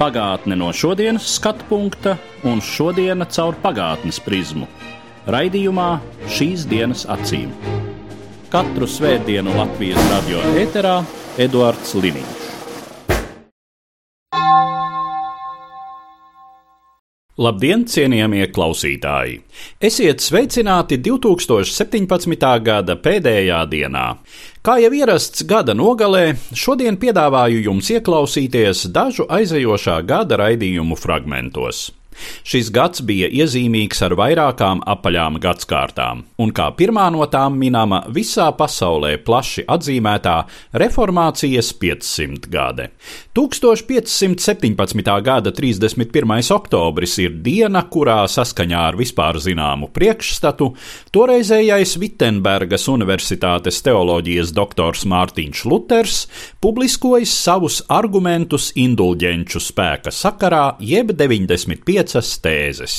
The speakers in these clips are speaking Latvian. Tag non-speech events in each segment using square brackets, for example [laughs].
Pagātne no šodienas skatu punkta un šodienas caur pagātnes prizmu. Raidījumā šīs dienas acīm. Katru svētdienu Latvijas radio eterā Eduards Liniņš. Labdien, cienījamie klausītāji! Esiet sveicināti 2017. gada pēdējā dienā. Kā jau ierasts gada nogalē, šodien piedāvāju jums ieklausīties dažu aizejošā gada raidījumu fragmentos. Šis gads bija iezīmīgs ar vairākām apaļām gadsimtām, un kā pirmā no tām minama visā pasaulē plaši atzīmētā reformācijas 500 gade. 1517. gada 31. oktobris ir diena, kurā saskaņā ar vispār zināmu priekšstatu toreizējais Vitsenbergas Universitātes teoloģijas doktors Mārtiņš Luters publiskojis savus argumentus indulģenču spēka sakarā, jeb 95 piecas tēzes.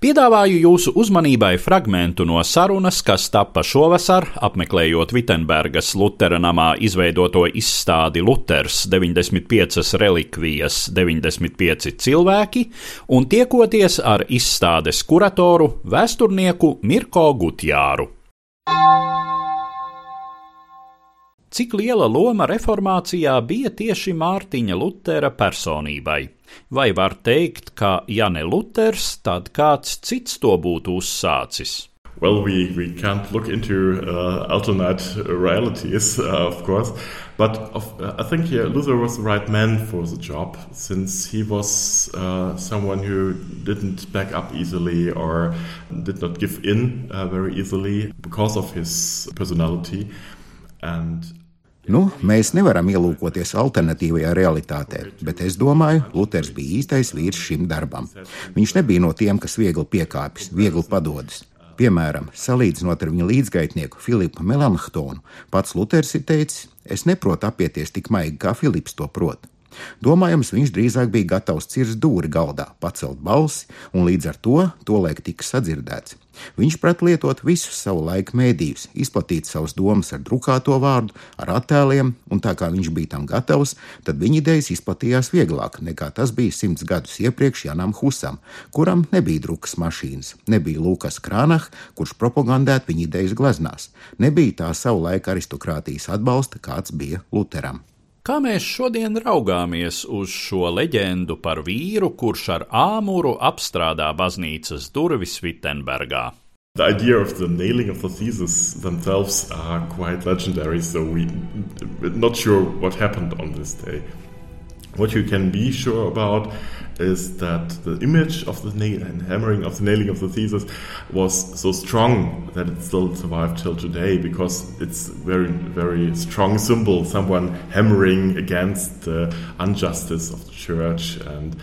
Piedāvāju jūsu uzmanībai fragmentu no sarunas, kas tapa šovasar, apmeklējot Vitsenbergas Lutera namā izveidoto izstādi Luters 95 relikvijas 95 cilvēki un tiekoties ar izstādes kuratoru vēsturnieku Mirko Gutjāru. Cik liela loma reformācijā bija tieši Mārtiņa Lutera personībai? Vai var teikt, ka ja ne Luters, tad kāds cits to būtu uzsācis? Well, we, we can't look into uh, alternate realities, uh, of course, but of, uh, I think yeah, Luther was the right man for the job since he was uh, someone who didn't back up easily or did not give in uh, very easily because of his personality. And Nu, mēs nevaram ielūkoties alternatīvajā realitātē, bet es domāju, Luters bija īstais vīrs šim darbam. Viņš nebija no tiem, kas viegli piekāpjas, viegli padodas. Piemēram, salīdzinot ar viņa līdzgaitnieku Filipu Melanchtonu, pats Luters ir teicis: Es neprotu apieties tik maigi, kā Filips to prot. Domājams, viņš drīzāk bija gatavs cirst dūri galdā, pacelt balsi, un līdz ar to tolaik tika sadzirdēts. Viņš prat lietot visus savu laiku mēdījus, izplatīt savas domas ar drukāto vārdu, ar attēliem, un tā kā viņš bija tam gatavs, tad viņa idejas izplatījās vieglāk nekā tas bija simts gadus iepriekš Janam Husam, kuram nebija drukas mašīnas, nebija Lukas Krānach, kurš propagandētu viņa idejas gleznās, nebija tā savu laiku aristokrātijas atbalsta, kāds bija Luteram. Kā mēs šodien raugāmies uz šo leģendu par vīru, kurš ar āmuru apstrādā baznīcas durvis Vitsenbergā? The idea of the nailing of the theses themselves are quite legendary, so we're not sure what happened on this day. What you can be sure about is that the image of the nail and hammering of the nailing of the thesis was so strong that it still survived till today because it's very very strong symbol someone hammering against the injustice of the church and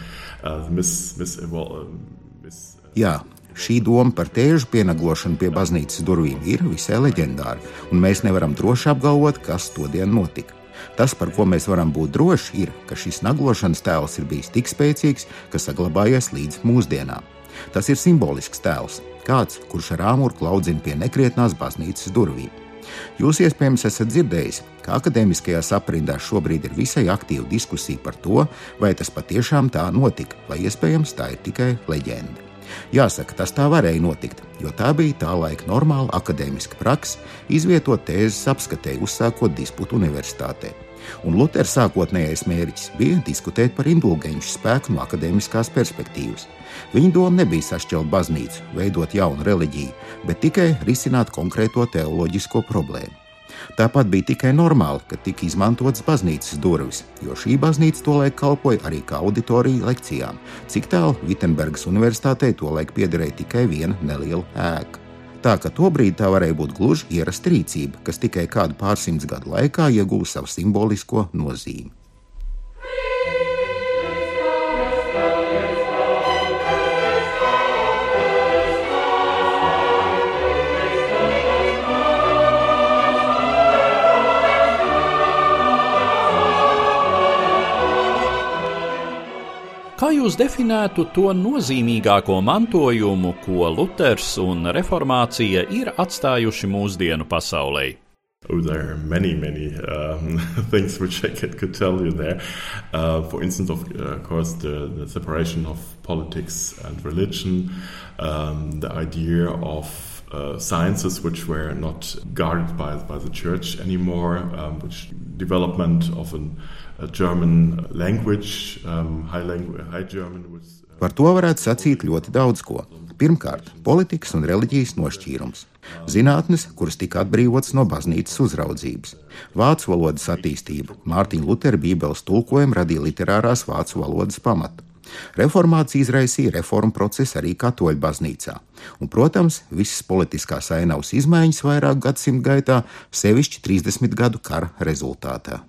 uh, mis, mis, well, uh, mis, uh, Jā, šī doma par tēžu pienaglošanu pie baznīcas durvīm ir visai leģendāra, un mēs nevaram droši apgalvot, kas to dienu notika. Tas, par ko mēs varam būt droši, ir, ka šis naglošanas tēls ir bijis tik spēcīgs, ka saglabājies līdz mūsdienām. Tas ir simbolisks tēls, kāds, kurš ar āmuru klaudzina pie nekrietnās baznīcas durvīm. Jūs iespējams esat dzirdējis, ka akadēmiskajās aprindās šobrīd ir visai aktīva diskusija par to, vai tas patiešām tā notika, vai iespējams tā ir tikai leģenda. Jāsaka, tas tā varēja notikt, jo tā bija tā laika normāla akadēmiska praksa, izvietot tēzes apskatē, uzsākot disputu universitātē. Un Luters sākotnējais mērķis bija diskutēt par indulgenču spēku no akadēmiskās perspektīvas. Viņa doma nebija sašķelt baznīcu, veidot jaunu reliģiju, bet tikai risināt konkrēto teoloģisko problēmu. Tāpat bija tikai normāli, ka tika izmantotas baznīcas durvis, jo šī baznīca tolaik kalpoja arī kā auditorija lekcijām, cik tālu Vitsenbergas universitātei tolaik piederēja tikai viena neliela ēka. Tā ka tobrīd tā varēja būt gluži ierasta rīcība, kas tikai kādu pārsimts gadu laikā iegūst savu simbolisko nozīmi. Jūs definētu to nozīmīgāko mantojumu, ko Luters un reformācija ir atstājuši mūsdienu pasaulē? Oh, there are many, many um, [laughs] things which I could, could, tell you there. Uh, for instance, of uh, course, the, the, separation of politics and religion, um, the idea of uh, sciences which were not guarded by, by the church anymore, um, which development of an, a German language, um, high, language, high German was. Par to varētu sacīt ļoti daudz ko. Pirmkārt, politikas un reliģijas nošķīrums. Zinātnes, kuras tika atbrīvotas no baznīcas uzraudzības. Vācu valodas attīstība, Mārtiņa Lutera Bībeles tulkojuma radīja literārās vācu valodas pamatu. Reformācija izraisīja reformu procesu arī katoļu baznīcā, un, protams, visas politiskās ainavas izmaiņas vairāku gadsimtu gaitā, sevišķi 30 gadu kara rezultātā.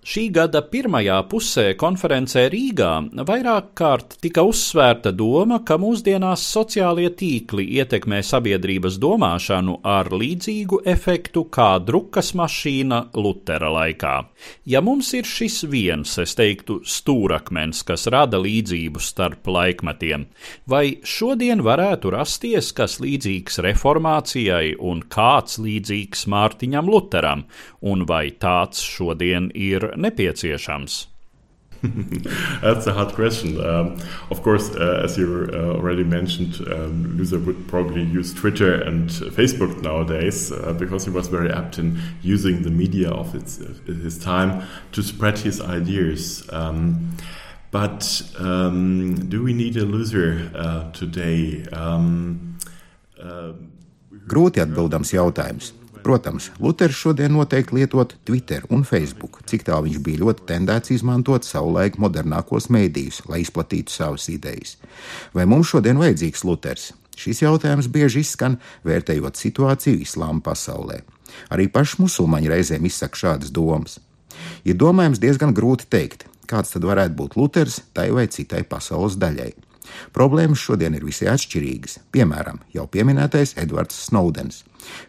Šī gada pirmajā pusē konferencē Rīgā vairāk kārt tika uzsvērta doma, ka mūsdienās sociālie tīkli ietekmē sabiedrības domāšanu ar līdzīgu efektu kā drukas mašīna Lutera laikā. Ja mums ir šis viens, es teiktu, stūrakmens, kas rada līdzību starp laikmetiem, vai šodien varētu rasties kas līdzīgs reformācijai un kāds līdzīgs Mārtiņam Luteram, un vai tāds šodien ir nepieciešams? [laughs] That's a hard question. Um, of course, uh, as you uh, already mentioned, um, Luther would probably use Twitter and Facebook nowadays uh, because he was very apt in using the media of its, his time to spread his ideas. Um, but um, do we need a Luther uh, today? Um, uh, Grūti atbildams jautājums. Protams, Luters šodien noteikti lietot Twitter un Facebook, cik tā viņš bija ļoti tendēts izmantot savulaik modernākos mēdījus, lai izplatītu savas idejas. Vai mums šodien vajadzīgs Luters? Šis jautājums bieži izskan, vērtējot situāciju islāma pasaulē. Arī paši musulmaņi reizēm izsaka šādas domas. Ir domājams diezgan grūti teikt, kāds tad varētu būt Luters tai vai citai pasaules daļai. Problēmas šodien ir visai atšķirīgas. Piemēram, jau pieminētais Edvards Snowdens.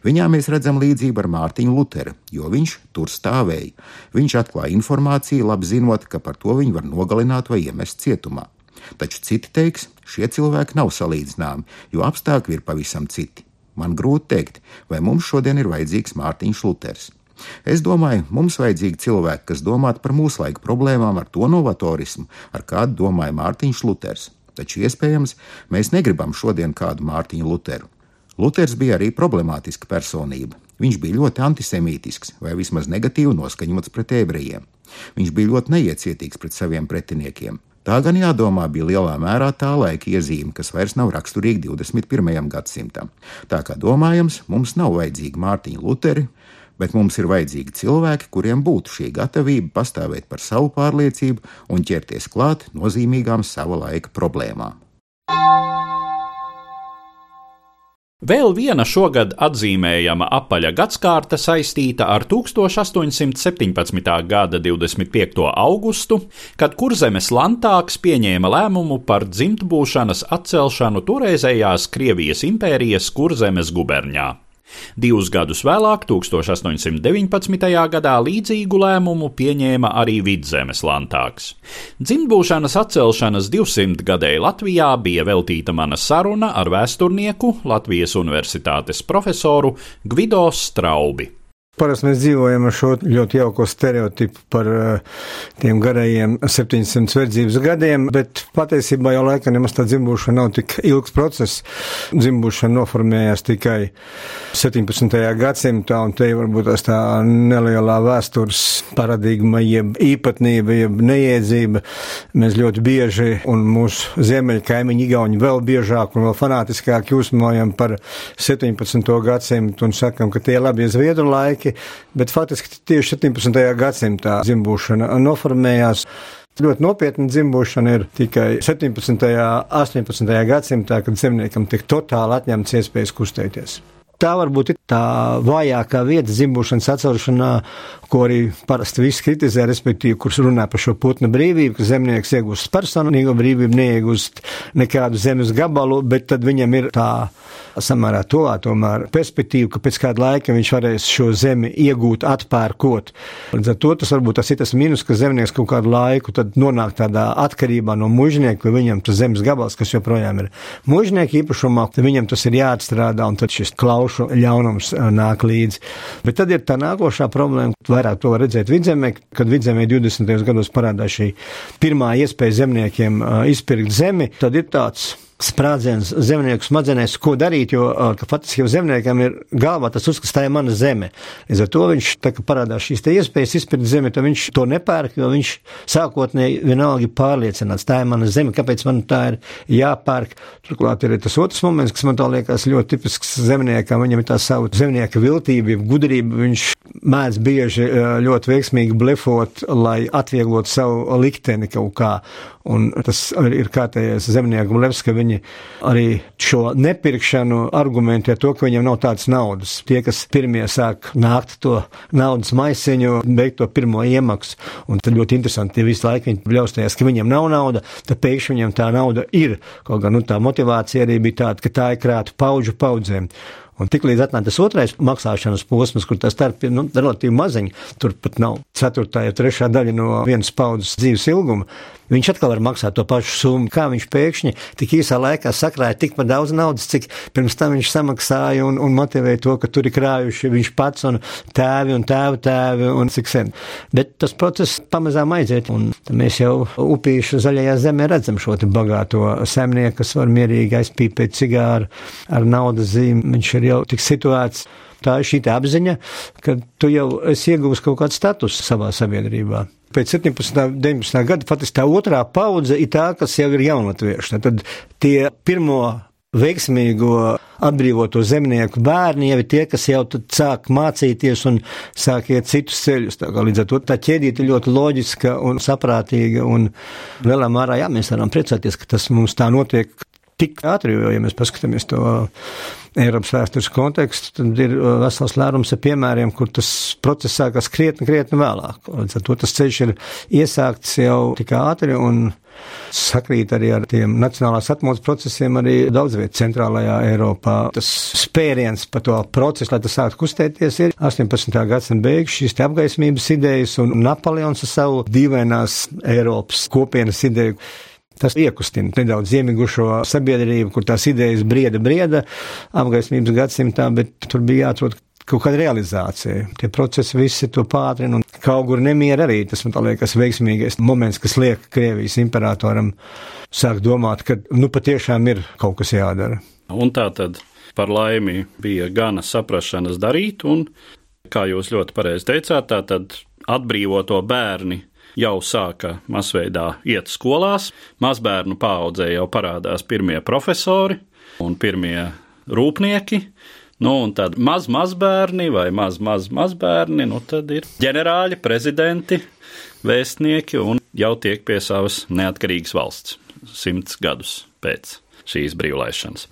Viņā mēs redzam līdzību ar Mārtiņu Luteru, jo viņš tur stāvēja. Viņš atklāja informāciju, labi zinot, ka par to viņu var nogalināt vai iemest cietumā. Taču citi teiks, šie cilvēki nav salīdzināmi, jo apstākļi ir pavisam citi. Man grūti pateikt, vai mums šodien ir vajadzīgs Mārtiņš Luters. Es domāju, mums vajadzīgi cilvēki, kas domātu par mūsu laika problēmām ar to novatorismu, ar kādu domāja Mārtiņš Luters. Taču iespējams, mēs negribam šodien kādu Mārtiņu Luteru. Luters bija arī problemātiska personība. Viņš bija ļoti antisemītisks vai vismaz negatīvi noskaņots pret ebrejiem. Viņš bija ļoti neiecietīgs pret saviem pretiniekiem. Tā gan jādomā bija lielā mērā tā laika iezīme, kas vairs nav raksturīga 21. gadsimtam. Tā kā domājams, mums nav vajadzīgi Mārtiņa Luteri, bet mums ir vajadzīgi cilvēki, kuriem būtu šī gatavība pastāvēt par savu pārliecību un ķerties klāt nozīmīgām sava laika problēmām. Vēl viena šogad atzīmējama apaļa gadsimta saistīta ar 1817. gada 25. augustu, kad Kurzemes lantāks pieņēma lēmumu par dzimtbūšanas atcelšanu toreizējās Krievijas impērijas Kurzemes guberņā. Divus gadus vēlāk, 1819. gadā, līdzīgu lēmumu pieņēma arī Vidzemes lantāks. Dzimtbūšanas atcelšanas 200 gadēji Latvijā bija veltīta mana saruna ar vēsturnieku Latvijas Universitātes profesoru Gvido Straubi. Parasti mēs dzīvojam ar šo ļoti jauko stereotipu par uh, tiem garajiem 700 verdzības gadiem, bet patiesībā jau laikam nemaz tā dzimbūšana nav tik ilgs process. Dzimbūšana noformējās tikai 17. gadsimtā, un te varbūt tās tā nelielā vēstures paradigma, jeb īpatnība, jeb neiedzība. Mēs ļoti bieži, un mūsu ziemeļu kaimiņi Igauni vēl biežāk un vēl fanātiskāk jūsmojam par 17. gadsimtu un sakam, ka tie labie zviedru laiki laiki, bet faktiski tieši 17. gadsimtā dzimbūšana noformējās. Ļoti nopietna dzimbūšana ir tikai 17. un 18. gadsimtā, kad zemniekam tik totāli atņemts iespējas kustēties. Tā varbūt ir tā vājākā vieta dzimbušanas atcelšanā, ko arī parasti visi kritizē, respektīvi, kurš runā par šo putnu brīvību, ka zemnieks iegūst personīgo brīvību, neiegūst nekādu zemes gabalu, bet tad viņam ir tā samērā tuvā tomēr perspektīva, ka pēc kāda laika viņš varēs šo zemi iegūt, atpērkot. Līdz ar to tas varbūt tas ir tas mīnus, ka zemnieks kaut kādu laiku tad nonāk tādā atkarībā no mužnieka, vai viņam tas zemes gabals, kas joprojām ir mužnieka īpašumā, tad viņam tas ir jāatstrādā, un tad šis klaušu ļaunums nāk līdzi. Bet tad ir tā nākošā problēma, vairāk to redzēt vidzemē, kad vidzemē 20. gados parādās šī pirmā iespēja zemniekiem izpirkt zemi, tad ir tāds sprādziens zemnieku smadzenēs, ko darīt, jo faktiski jau zemniekam ir galvā tas uzskats, tā ir mana zeme. Līdz ar to viņš, tā parādās šīs iespējas izpirkt zemi, tad viņš to nepērk, jo viņš sākotnēji vienalga ir pārliecināts, tā ir mana zeme, kāpēc man tā ir jāpērk. Turklāt ir tas otrs moments, kas man tā liekas ļoti tipisks zemniekam, viņam ir tā savu zemnieka viltība, gudrība, viņš mēdz bieži ļoti veiksmīgi blefot, lai atvieglotu savu likteni kaut kā. Un tas ir kārtējais zemnieku blefs, ka viņi arī šo nepirkšanu argumentē to, ka viņiem nav tādas naudas. Tie, kas pirmie sāk nākt to naudas maisiņu, beigt to pirmo iemaksu, un tad ļoti interesanti, tie visu laiku viņi bļaustējās, ka viņiem nav nauda, tad pēkšņi viņiem tā nauda ir. Kaut gan, nu, tā motivācija arī bija tāda, ka tā ir krāta paudžu paudzēm. Un tiklīdz atnāk tas otrais maksāšanas posms, kur tas starp ir nu, relatīvi maziņš, tur pat nav ceturtā, ja trešā daļa no vienas paudzes dzīves ilguma, viņš atkal var maksāt to pašu summu. Kā viņš pēkšņi tik īsā laikā sakrāja tikpat daudz naudas, cik pirms tam viņš samaksāja un, un motivēja to, ka tur ir krājuši viņš pats un tēvi un tēvu tēvi un cik sen. Bet tas process pamazām aiziet, un mēs jau upīšu zaļajā zemē redzam šo bagāto zemnieku, kas var mierīgi aizpīpēt cigāru ar naudas zīmi. Viņš ir jau tik situēts. Tā ir šī apziņa, ka tu jau esi ieguvis kaut kādu statusu savā sabiedrībā pēc 17. un 19. gada faktiski tā otrā paudze ir tā, kas jau ir jaunatvieši. Tad tie pirmo veiksmīgo atbrīvoto zemnieku bērni jau ir tie, kas jau sāk mācīties un sāk iet citus ceļus. Līdz ar to tā ķēdīte ļoti loģiska un saprātīga un lielā mērā, jā, mēs varam priecāties, ka tas mums tā notiek tik ātri, jo, ja mēs paskatāmies to Eiropas vēstures kontekstu, tad ir uh, vesels lērums ar piemēriem, kur tas process sākās krietni, krietni vēlāk. Līdz ar to tas ceļš ir iesākts jau tik ātri un sakrīt arī ar tiem nacionālās atmodas procesiem arī daudz viet centrālajā Eiropā. Tas spēriens pa to procesu, lai tas sāktu kustēties, ir 18. gadsimta beigas šīs apgaismības idejas un Napoleons ar savu dīvainās Eiropas kopienas ideju Tas iekustina nedaudz iemigušo sabiedrību, kur tās idejas brieda, brieda apgaismības gadsimtā, bet tur bija jāatrod kaut kāda realizācija. Tie procesi visi to pātrina, un kaut kur nemiera arī tas, man liekas, veiksmīgais moments, kas liek Krievijas imperatoram sākt domāt, ka nu patiešām ir kaut kas jādara. Un tā tad par laimi bija gana saprašanas darīt, un, kā jūs ļoti pareizi teicāt, tā tad atbrīvoto bērni jau sāka masveidā iet skolās. Mazbērnu paudzē jau parādās pirmie profesori un pirmie rūpnieki. Nu, un tad maz mazbērni vai maz maz mazbērni, nu tad ir ģenerāļi, prezidenti, vēstnieki un jau tiek pie savas neatkarīgas valsts simts gadus pēc šīs brīvlaišanas.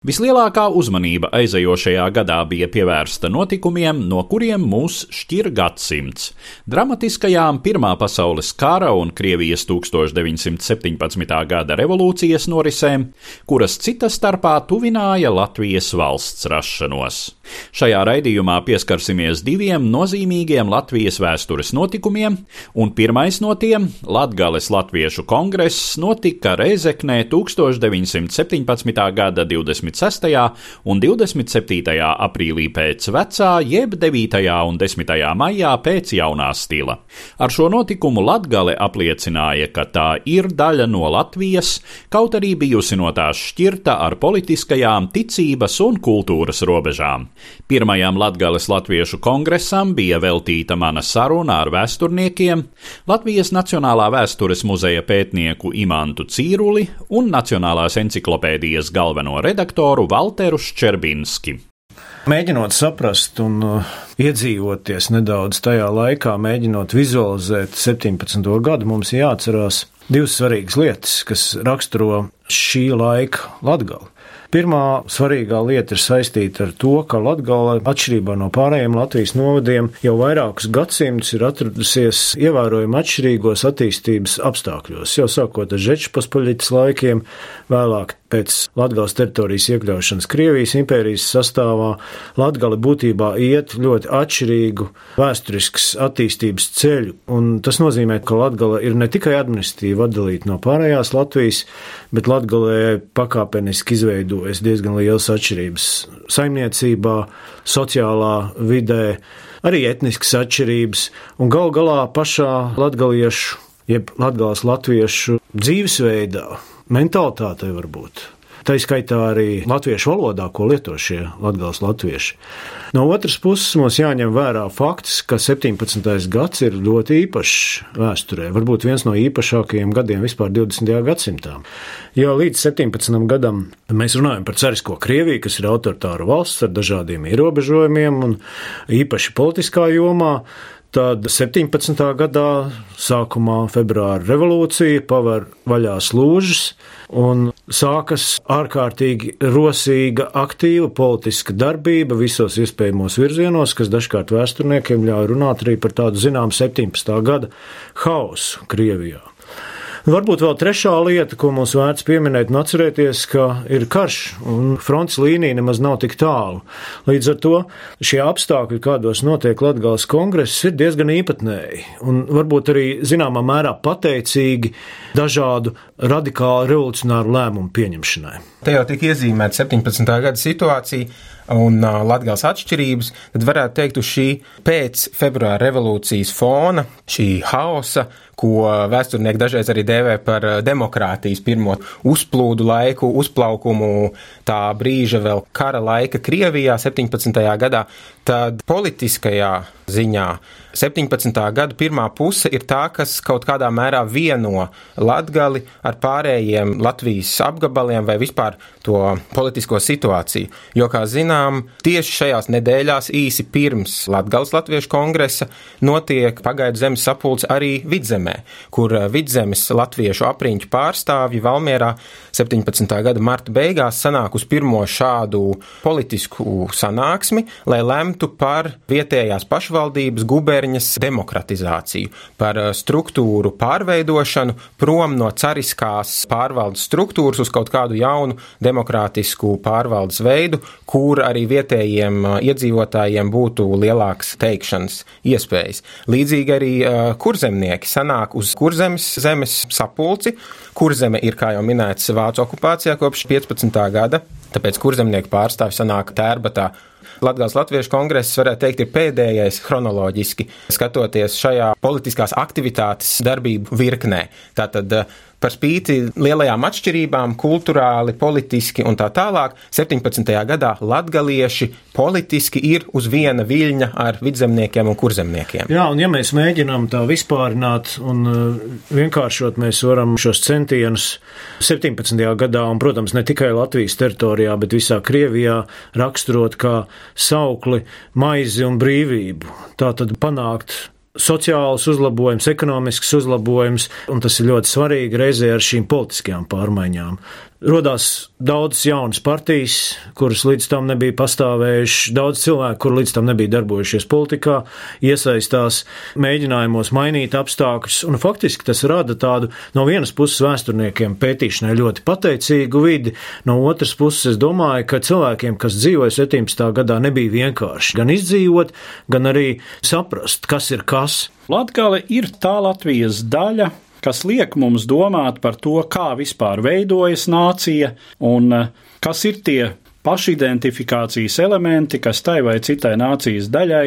Vislielākā uzmanība aizejošajā gadā bija pievērsta notikumiem, no kuriem mūs šķir gadsimts - dramatiskajām Pirmā pasaules kara un Krievijas 1917. gada revolūcijas norisēm, kuras cita starpā tuvināja Latvijas valsts rašanos. Šajā raidījumā pieskarsimies diviem nozīmīgiem Latvijas vēstures notikumiem, un pirmais no tiem - Latgales Latviešu kongress notika Reizeknē 1917. gada 20. 26. un 27. aprīlī pēc vecā, jeb 9. un 10. maijā pēc jaunā stila. Ar šo notikumu Latgale apliecināja, ka tā ir daļa no Latvijas, kaut arī bijusi no tās šķirta ar politiskajām, ticības un kultūras robežām. Pirmajam Latgales Latviešu kongresam bija veltīta mana saruna ar vēsturniekiem, Latvijas Nacionālā vēstures muzeja pētnieku Imantu Cīruli un Nacionālās encyklopēdijas galveno redaktoru doktoru Walteru Ščerbinski. Mēģinot saprast un uh, iedzīvoties nedaudz tajā laikā, mēģinot vizualizēt 17. gadu, mums jāatcerās divas svarīgas lietas, kas raksturo šī laika latgali. Pirmā svarīgā lieta ir saistīta ar to, ka Latgala, atšķirībā no pārējiem Latvijas novadiem, jau vairākus gadsimtus ir atradusies ievērojami atšķirīgos attīstības apstākļos. Jau sākot ar Žečpaspaļitas laikiem, vēlāk pēc Latgales teritorijas iekļaušanas Krievijas impērijas sastāvā, Latgale būtībā iet ļoti atšķirīgu vēsturisks attīstības ceļu, tas nozīmē, ka Latgale ir ne tikai administratīvi atdalīta no pārējās Latvijas, bet Latgalē pakāpeniski izveidojas diezgan lielas atšķirības saimniecībā, sociālā vidē, arī etniskas atšķirības, un gal galā pašā latgaliešu, jeb latgales latviešu dzīvesveidā mentalitātei varbūt. Tā izskaitā arī latviešu valodā, ko lieto šie latgāles latvieši. No otras puses mums jāņem vērā fakts, ka 17. gads ir ļoti īpašs vēsturē, varbūt viens no īpašākajiem gadiem vispār 20. gadsimtā. Jo līdz 17. gadam mēs runājam par carisko Krieviju, kas ir autoritāra valsts ar dažādiem ierobežojumiem un īpaši politiskā jomā. Tad 17. gadā sākumā februāra revolūcija paver vaļā slūžas un sākas ārkārtīgi rosīga, aktīva politiska darbība visos iespējamos virzienos, kas dažkārt vēsturniekiem ļauj runāt arī par tādu zinām 17. gada hausu Krievijā. Varbūt vēl trešā lieta, ko mums vērts pieminēt un atcerēties, ka ir karš un fronts līnija nemaz nav tik tālu. Līdz ar to šie apstākļi, kādos notiek Latgales kongress, ir diezgan īpatnēji un varbūt arī zināmā mērā pateicīgi dažādu radikālu revolucionāru lēmumu pieņemšanai. Te jau tika iezīmēta 17. gada situācija un uh, Latvijas atšķirības, tad varētu teikt, uz šī pēc februāra revolūcijas fona, šī hausa, ko vēsturnieki dažreiz arī dēvē par demokrātijas pirmo uzplūdu laiku, uzplaukumu, tā brīža vēl kara laika Krievijā 17. gadā, tad politiskajā ziņā 17. gada pirmā puse ir tā, kas kaut kādā mērā vieno Latgali ar pārējiem Latvijas apgabaliem vai vispār to politisko situāciju. Jo, kā zinām, tieši šajās nedēļās īsi pirms Latgales Latviešu kongresa notiek pagaidu zemes sapulce arī Vidzemē, kur Vidzemes latviešu apriņķu pārstāvji Valmierā 17. gada marta beigās sanāk uz pirmo šādu politisku sanāksmi, lai lemtu par vietējās pašvaldības guberņas demokratizāciju, par eh, struktūru pārveidošanu prom no cariskās pārvaldes struktūras uz kaut kādu jaunu demokrātisku pārvaldes veidu, kur arī vietējiem eh, iedzīvotājiem būtu lielāks teikšanas iespējas. Līdzīgi arī eh, kurzemnieki sanāk uz kurzemes zemes sapulci. Kurzeme ir, kā jau minēts, Vācu okupācijā kopš 15. gada, tāpēc kurzemnieku pārstāvji sanāk tērbatā Latvijas Latviešu kongress, varētu teikt, ir pēdējais chronoloģiski skatoties šajā politiskās aktivitātes darbību virknē. Tātad par spīti lielajām atšķirībām, kultūrāli, politiski un tā tālāk, 17. gadā latgalieši politiski ir uz viena viļņa ar vidzemniekiem un kurzemniekiem. Jā, un ja mēs mēģinām tā vispārināt un uh, vienkāršot, mēs varam šos centienus 17. gadā, un, protams, ne tikai Latvijas teritorijā, bet visā Krievijā raksturot kā saukli maizi un brīvību. Tā tad panākt sociāls uzlabojums, ekonomisks uzlabojums, un tas ir ļoti svarīgi reizē ar šīm politiskajām pārmaiņām. Rodās daudz jaunas partijas, kuras līdz tam nebija pastāvējušas, daudz cilvēku, kur līdz tam nebija darbojušies politikā, iesaistās mēģinājumos mainīt apstākļus, un faktiski tas rada tādu no vienas puses vēsturniekiem pētīšanai ļoti pateicīgu vidi, no otras puses es domāju, ka cilvēkiem, kas dzīvoja 17. gadā, nebija vienkārši gan izdzīvot, gan arī saprast, kas ir kas. Latgale ir tā Latvijas daļa, kas liek mums domāt par to, kā vispār veidojas nācija un eh, kas ir tie pašidentifikācijas elementi, kas tai vai citai nācijas daļai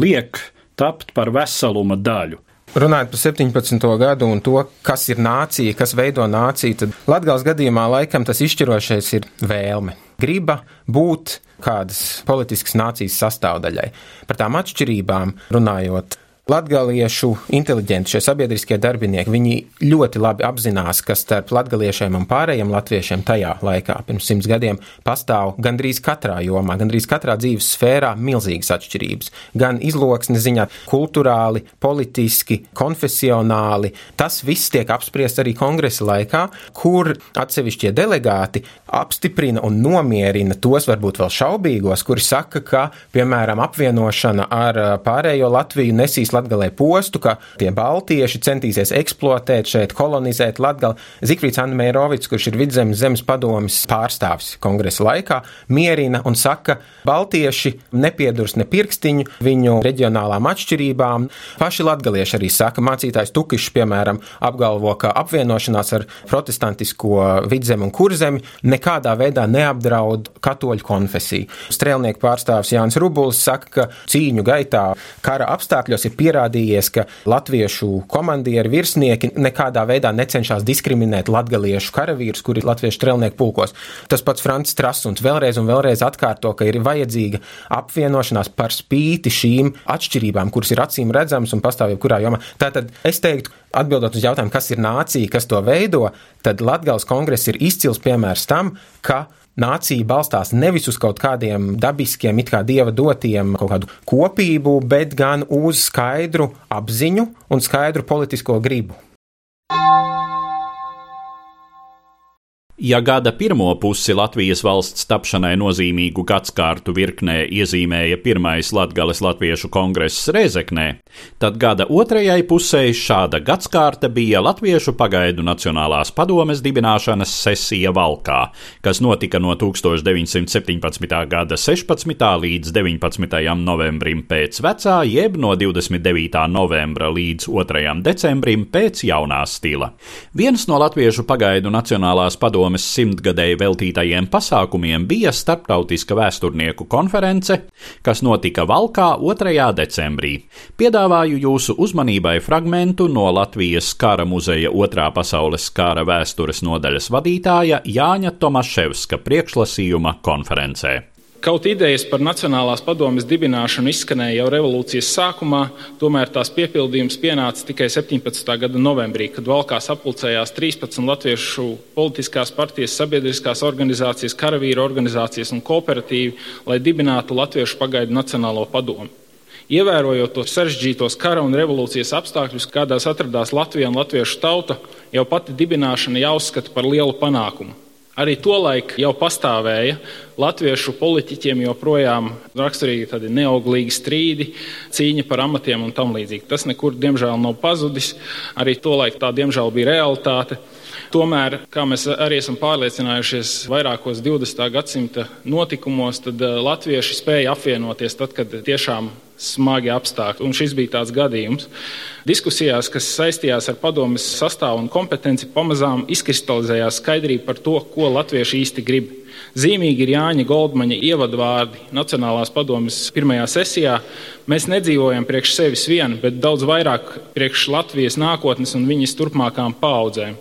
liek tapt par veseluma daļu. Runājot par 17. gadu un to, kas ir nācija, kas veido nāciju, tad Latvijas gadījumā laikam tas izšķirošais ir vēlme. Griba būt kādas politiskas nācijas sastāvdaļai. Par tām atšķirībām runājot, Latgaliešu inteliģenti, šie sabiedriskie darbinieki, viņi ļoti labi apzinās, ka starp latgaliešiem un pārējiem latviešiem tajā laikā, pirms simts gadiem, pastāv gandrīz katrā jomā, gandrīz katrā dzīves sfērā milzīgas atšķirības. Gan izloksnes ziņā, kultūrāli, politiski, konfesionāli. Tas viss tiek apspriests arī kongresa laikā, kur atsevišķie delegāti apstiprina un nomierina tos varbūt vēl šaubīgos, kuri saka, ka, piemēram, apvienošana ar pārējo Latviju nesīs Latviju Latgalē postu, ka tie baltieši centīsies eksploatēt šeit, kolonizēt Latgali. Zikfrīds Anmērovics, kurš ir vidzemes zemes padomis pārstāvis kongresa laikā, mierina un saka, baltieši nepiedurs ne pirkstiņu viņu reģionālām atšķirībām. Paši latgalieši arī saka, mācītājs Tukišs, piemēram, apgalvo, ka apvienošanās ar protestantisko vidzemi un kurzemi nekādā veidā neapdraud katoļu konfesiju. Strēlnieku pārstāvs Jānis Rubulis saka, ka cīņu gaitā kara apstākļos ir pierādīts, pierādījies, ka latviešu komandieri, virsnieki nekādā veidā necenšas diskriminēt latgaliešu karavīrus, kuri ir latviešu strelnieku pulkos. Tas pats Francis Trasuns vēlreiz un vēlreiz atkārto, ka ir vajadzīga apvienošanās par spīti šīm atšķirībām, kuras ir acīm redzamas un pastāv jebkurā jomā. Tātad es teiktu, atbildot uz jautājumu, kas ir nācija, kas to veido, tad Latgales kongress ir izcils piemērs tam, ka nācija balstās nevis uz kaut kādiem dabiskiem, it kā dieva dotiem kaut kādu kopību, bet gan uz skaidru apziņu un skaidru politisko gribu. Ja gada pirmo pusi Latvijas valsts tapšanai nozīmīgu gadskārtu virknē iezīmēja pirmais Latgales Latviešu kongress Rezeknē, tad gada otrajai pusē šāda gadskārta bija Latviešu pagaidu Nacionālās padomes dibināšanas sesija Valkā, kas notika no 1917. gada 16. līdz 19. novembrim pēc vecā, jeb no 29. novembra līdz 2. decembrim pēc jaunā stila. Viens no Latviešu pagaidu Nacionālās padomes padomes simtgadēji veltītajiem pasākumiem bija starptautiska vēsturnieku konference, kas notika Valkā 2. decembrī. Piedāvāju jūsu uzmanībai fragmentu no Latvijas kara muzeja otrā pasaules kara vēstures nodaļas vadītāja Jāņa Tomaševska priekšlasījuma konferencē. Kaut idejas par Nacionālās padomjas dibināšanu izskanēja jau revolūcijas sākumā, tomēr tās piepildījums pienāca tikai 17. gada novembrī, kad valkā sapulcējās 13 latviešu politiskās partijas, sabiedriskās organizācijas, karavīru organizācijas un kooperatīvi, lai dibinātu Latviešu pagaidu Nacionālo padomu. Ievērojot tos sarežģītos kara un revolūcijas apstākļus, kādās atradās Latvija un latviešu tauta, jau pati dibināšana jāuzskata par lielu panākumu. Arī tolaik jau pastāvēja latviešu politiķiem joprojām raksturīgi tādi neauglīgi strīdi, cīņa par amatiem un tam līdzīgi. Tas nekur, diemžēl, nav pazudis. Arī tolaik tā, diemžēl, bija realitāte. Tomēr, kā mēs arī esam pārliecinājušies vairākos 20. gadsimta notikumos, tad eh, latvieši spēja apvienoties tad, kad tiešām smagi apstākļi. Un šis bija tāds gadījums. Diskusijās, kas saistījās ar padomjas sastāvu un kompetenci, pamazām izkristalizējās skaidrība par to, ko latvieši īsti grib. Zīmīgi ir Jāņa Goldmaņa ievadvārdi Nacionālās padomjas pirmajā sesijā. Mēs nedzīvojam priekš sevis vien, bet daudz vairāk priekš Latvijas nākotnes un viņas turpmākām paudzēm.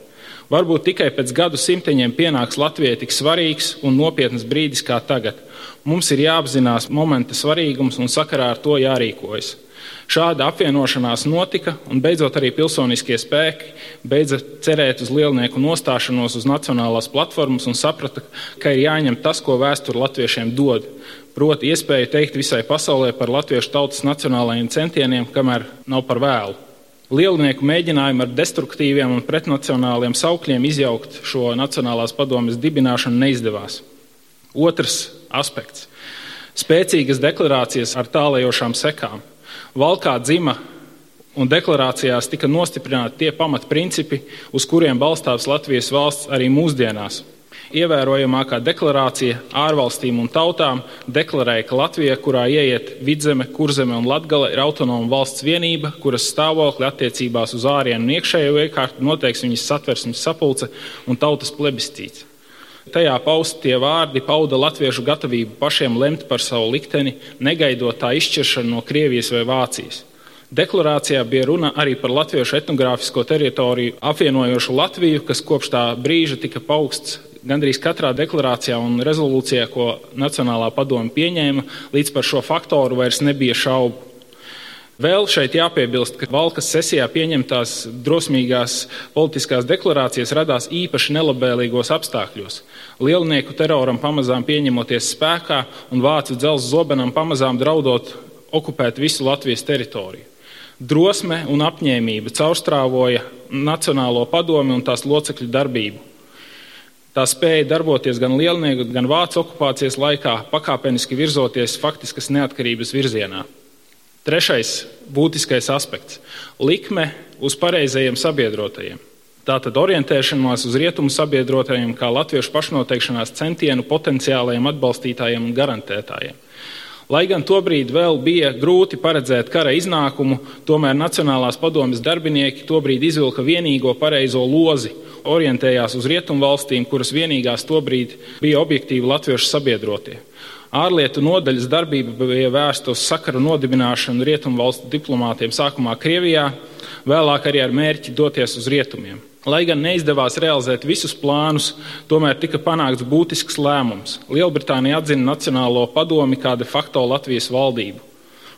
Varbūt tikai pēc gadu simteņiem pienāks Latvijai tik svarīgs un nopietns brīdis kā tagad. Mums ir jāapzinās momenta svarīgums un sakarā ar to jārīkojas. Šāda apvienošanās notika, un beidzot arī pilsoniskie spēki beidza cerēt uz lielnieku nostāšanos uz nacionālās platformas un saprata, ka ir jāņem tas, ko vēsture latviešiem dod. Proti, iespēju teikt visai pasaulē par latviešu tautas nacionālajiem centieniem, kamēr nav par vēlu. Lielnieku mēģinājumi ar destruktīviem un pretnacionāliem saukļiem izjaukt šo Nacionālās padomjas dibināšanu neizdevās. Otrs aspekts - spēcīgas deklarācijas ar tālējošām sekām. Valkā dzima un deklarācijās tika nostiprināti tie pamatprincipi, uz kuriem balstās Latvijas valsts arī mūsdienās Ievērojamākā deklarācija ārvalstīm un tautām deklarēja, ka Latvija, kurā ieiet vidzeme, kurzeme un latgale, ir autonoma valsts vienība, kuras stāvokli attiecībās uz ārienu un iekšējo iekārtu noteiks viņas satversmes sapulce un tautas plebiscīts. Tajā paustie vārdi pauda latviešu gatavību pašiem lemt par savu likteni, negaidot tā izšķiršanu no Krievijas vai Vācijas. Deklarācijā bija runa arī par latviešu etnogrāfisko teritoriju apvienojošu Latviju, kas kopš tā brīža tika pauksts gandrīz katrā deklarācijā un rezolūcijā, ko Nacionālā padome pieņēma, līdz par šo faktoru vairs nebija šaubu. Vēl šeit jāpiebilst, ka Valkas sesijā pieņemtās drosmīgās politiskās deklarācijas radās īpaši nelabvēlīgos apstākļos. Lielnieku teroram pamazām pieņemoties spēkā un vācu dzelzs zobenam pamazām draudot okupēt visu Latvijas teritoriju. Drosme un apņēmība caurstrāvoja Nacionālo padomi un tās locekļu darbību. Tā spēja darboties gan lielnieku, gan vācu okupācijas laikā, pakāpeniski virzoties faktiskas neatkarības virzienā. Trešais būtiskais aspekts - likme uz pareizajiem sabiedrotajiem. Tātad orientēšanās uz rietumu sabiedrotajiem kā latviešu pašnoteikšanās centienu potenciālajiem atbalstītājiem un garantētājiem. Lai gan tobrīd vēl bija grūti paredzēt kara iznākumu, tomēr Nacionālās padomjas darbinieki tobrīd izvilka vienīgo pareizo lozi, orientējās uz rietumu valstīm, kuras vienīgās tobrīd bija objektīvi latviešu sabiedrotie. Ārlietu nodaļas darbība bija vērsta uz sakaru nodibināšanu rietumvalstu diplomātiem sākumā Krievijā, vēlāk arī ar mērķi doties uz rietumiem. Lai gan neizdevās realizēt visus plānus, tomēr tika panākts būtisks lēmums. Lielbritānija atzina Nacionālo padomi kā de facto Latvijas valdību.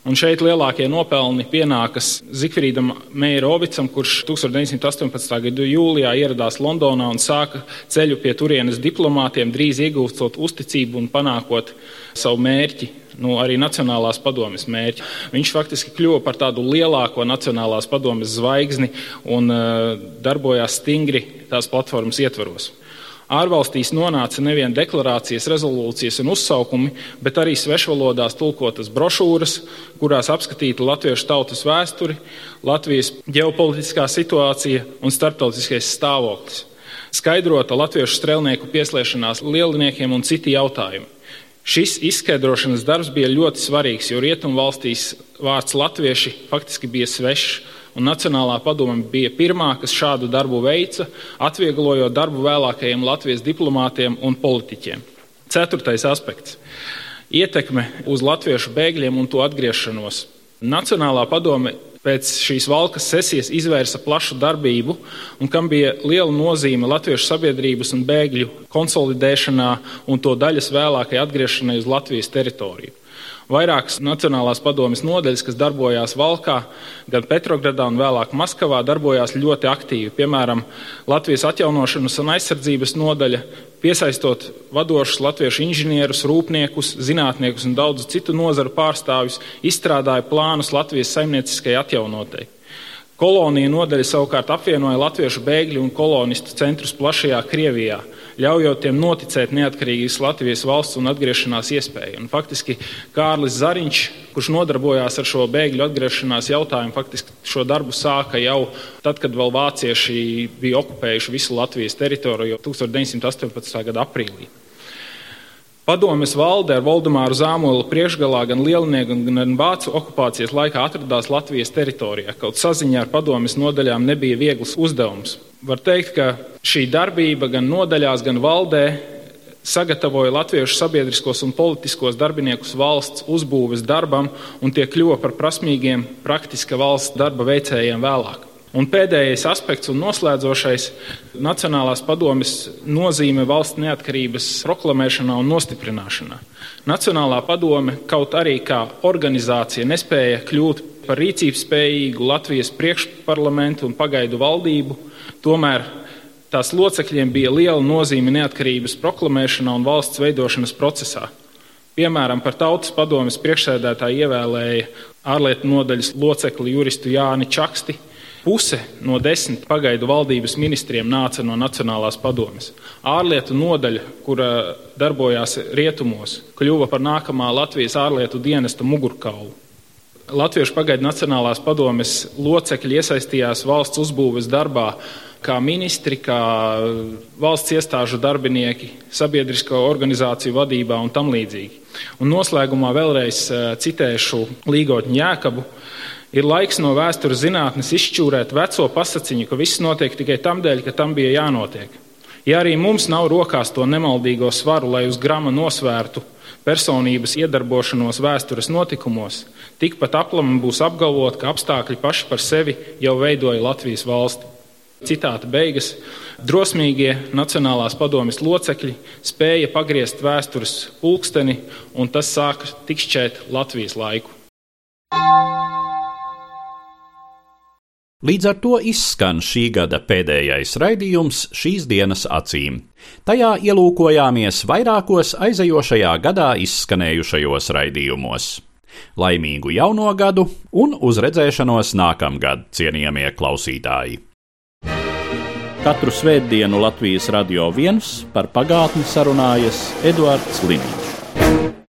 Un šeit lielākie nopelni pienākas Zikfrīdam Meirovicam, kurš 1918. gada jūlijā ieradās Londonā un sāka ceļu pie turienes diplomātiem, drīz iegūstot uzticību un panākot savu mērķi, nu, arī Nacionālās padomes mērķi. Viņš faktiski kļuva par tādu lielāko Nacionālās padomes zvaigzni un uh, darbojās stingri tās platformas ietvaros. Ārvalstīs nonāca nevien deklarācijas, rezolūcijas un uzsaukumi, bet arī svešvalodās tulkotas brošūras, kurās apskatīta latviešu tautas vēsturi, Latvijas ģeopolitiskā situācija un starptautiskais stāvoklis. Skaidrota latviešu strēlnieku pieslēgšanās lielniekiem un citi jautājumi. Šis izskaidrošanas darbs bija ļoti svarīgs, jo rietumvalstīs vārds latvieši faktiski bija svešs un Nacionālā padome bija pirmā, kas šādu darbu veica, atvieglojot darbu vēlākajiem Latvijas diplomātiem un politiķiem. Ceturtais aspekts - ietekme uz latviešu bēgļiem un to atgriešanos. Nacionālā padome pēc šīs valkas sesijas izvērsa plašu darbību, un kam bija liela nozīme latviešu sabiedrības un bēgļu konsolidēšanā un to daļas vēlākai atgriešanai uz Latvijas teritoriju. Vairākas Nacionālās padomjas nodeļas, kas darbojās Valkā, gan Petrogradā un vēlāk Maskavā, darbojās ļoti aktīvi. Piemēram, Latvijas atjaunošanas un aizsardzības nodaļa, piesaistot vadošus latviešu inženierus, rūpniekus, zinātniekus un daudzu citu nozaru pārstāvjus, izstrādāja plānus Latvijas saimnieciskai atjaunotai. Kolonija nodaļa savukārt apvienoja latviešu bēgļu un kolonistu centrus plašajā Krievijā ļaujot tiem noticēt neatkarīgas Latvijas valsts un atgriešanās iespēju. Un faktiski Kārlis Zariņš, kurš nodarbojās ar šo bēgļu atgriešanās jautājumu, faktiski šo darbu sāka jau tad, kad vēl vācieši bija okupējuši visu Latvijas teritoriju jau 1918. gada aprīlī. Padomjas valde ar Valdemāru Zāmolu priekšgalā gan lielnieku, gan vācu okupācijas laikā atradās Latvijas teritorijā. Kaut saziņā ar padomjas nodaļām nebija viegls uzdevums. Var teikt, ka šī darbība gan nodaļās, gan valdē sagatavoja latviešu sabiedriskos un politiskos darbiniekus valsts uzbūves darbam, un tie kļuva par prasmīgiem, praktiska valsts darba veicējiem vēlāk. Un pēdējais aspekts un noslēdzošais - Nacionālās padomes nozīme valsts neatkarības proklamēšanā un nostiprināšanā. Nacionālā padome kaut arī kā organizācija nespēja kļūt par rīcības spējīgu Latvijas priekšparlamentu un pagaidu valdību, tomēr tās locekļiem bija liela nozīme neatkarības proklamēšanā un valsts veidošanas procesā. Piemēram, par tautas padomes priekšsēdētāju ievēlēja ārlietu nodaļas locekli juristu Jāni Čaksti Puse no desmit pagaidu valdības ministriem nāca no Nacionālās padomes. Ārlietu nodaļa, kura darbojās rietumos, kļuva par nākamā Latvijas ārlietu dienesta mugurkaulu. Latviešu pagaidu Nacionālās padomes locekļi iesaistījās valsts uzbūves darbā kā ministri, kā valsts iestāžu darbinieki, sabiedrisko organizāciju vadībā un tam līdzīgi. Un noslēgumā vēlreiz eh, citēšu Līgotņu Jēkabu, Ir laiks no vēstures zinātnes izšķūrēt veco pasakiņu, ka viss notiek tikai tam dēļ, ka tam bija jānotiek. Ja arī mums nav rokās to nemaldīgo svaru, lai uz grama nosvērtu personības iedarbošanos vēstures notikumos, tikpat aplami būs apgalvot, ka apstākļi paši par sevi jau veidoja Latvijas valsti. Citāta beigas. Drosmīgie Nacionālās padomjas locekļi spēja pagriezt vēstures pulksteni, un tas sāka tikšķēt Latvijas laiku. Līdz ar to izskan šī gada pēdējais raidījums šīs dienas acīm. Tajā ielūkojāmies vairākos aizejošajā gadā izskanējušajos raidījumos. Laimīgu jauno gadu un uz redzēšanos nākamgad, cienījamie klausītāji! Katru svētdienu Latvijas radio viens par pagātni sarunājas Eduards Liniņš.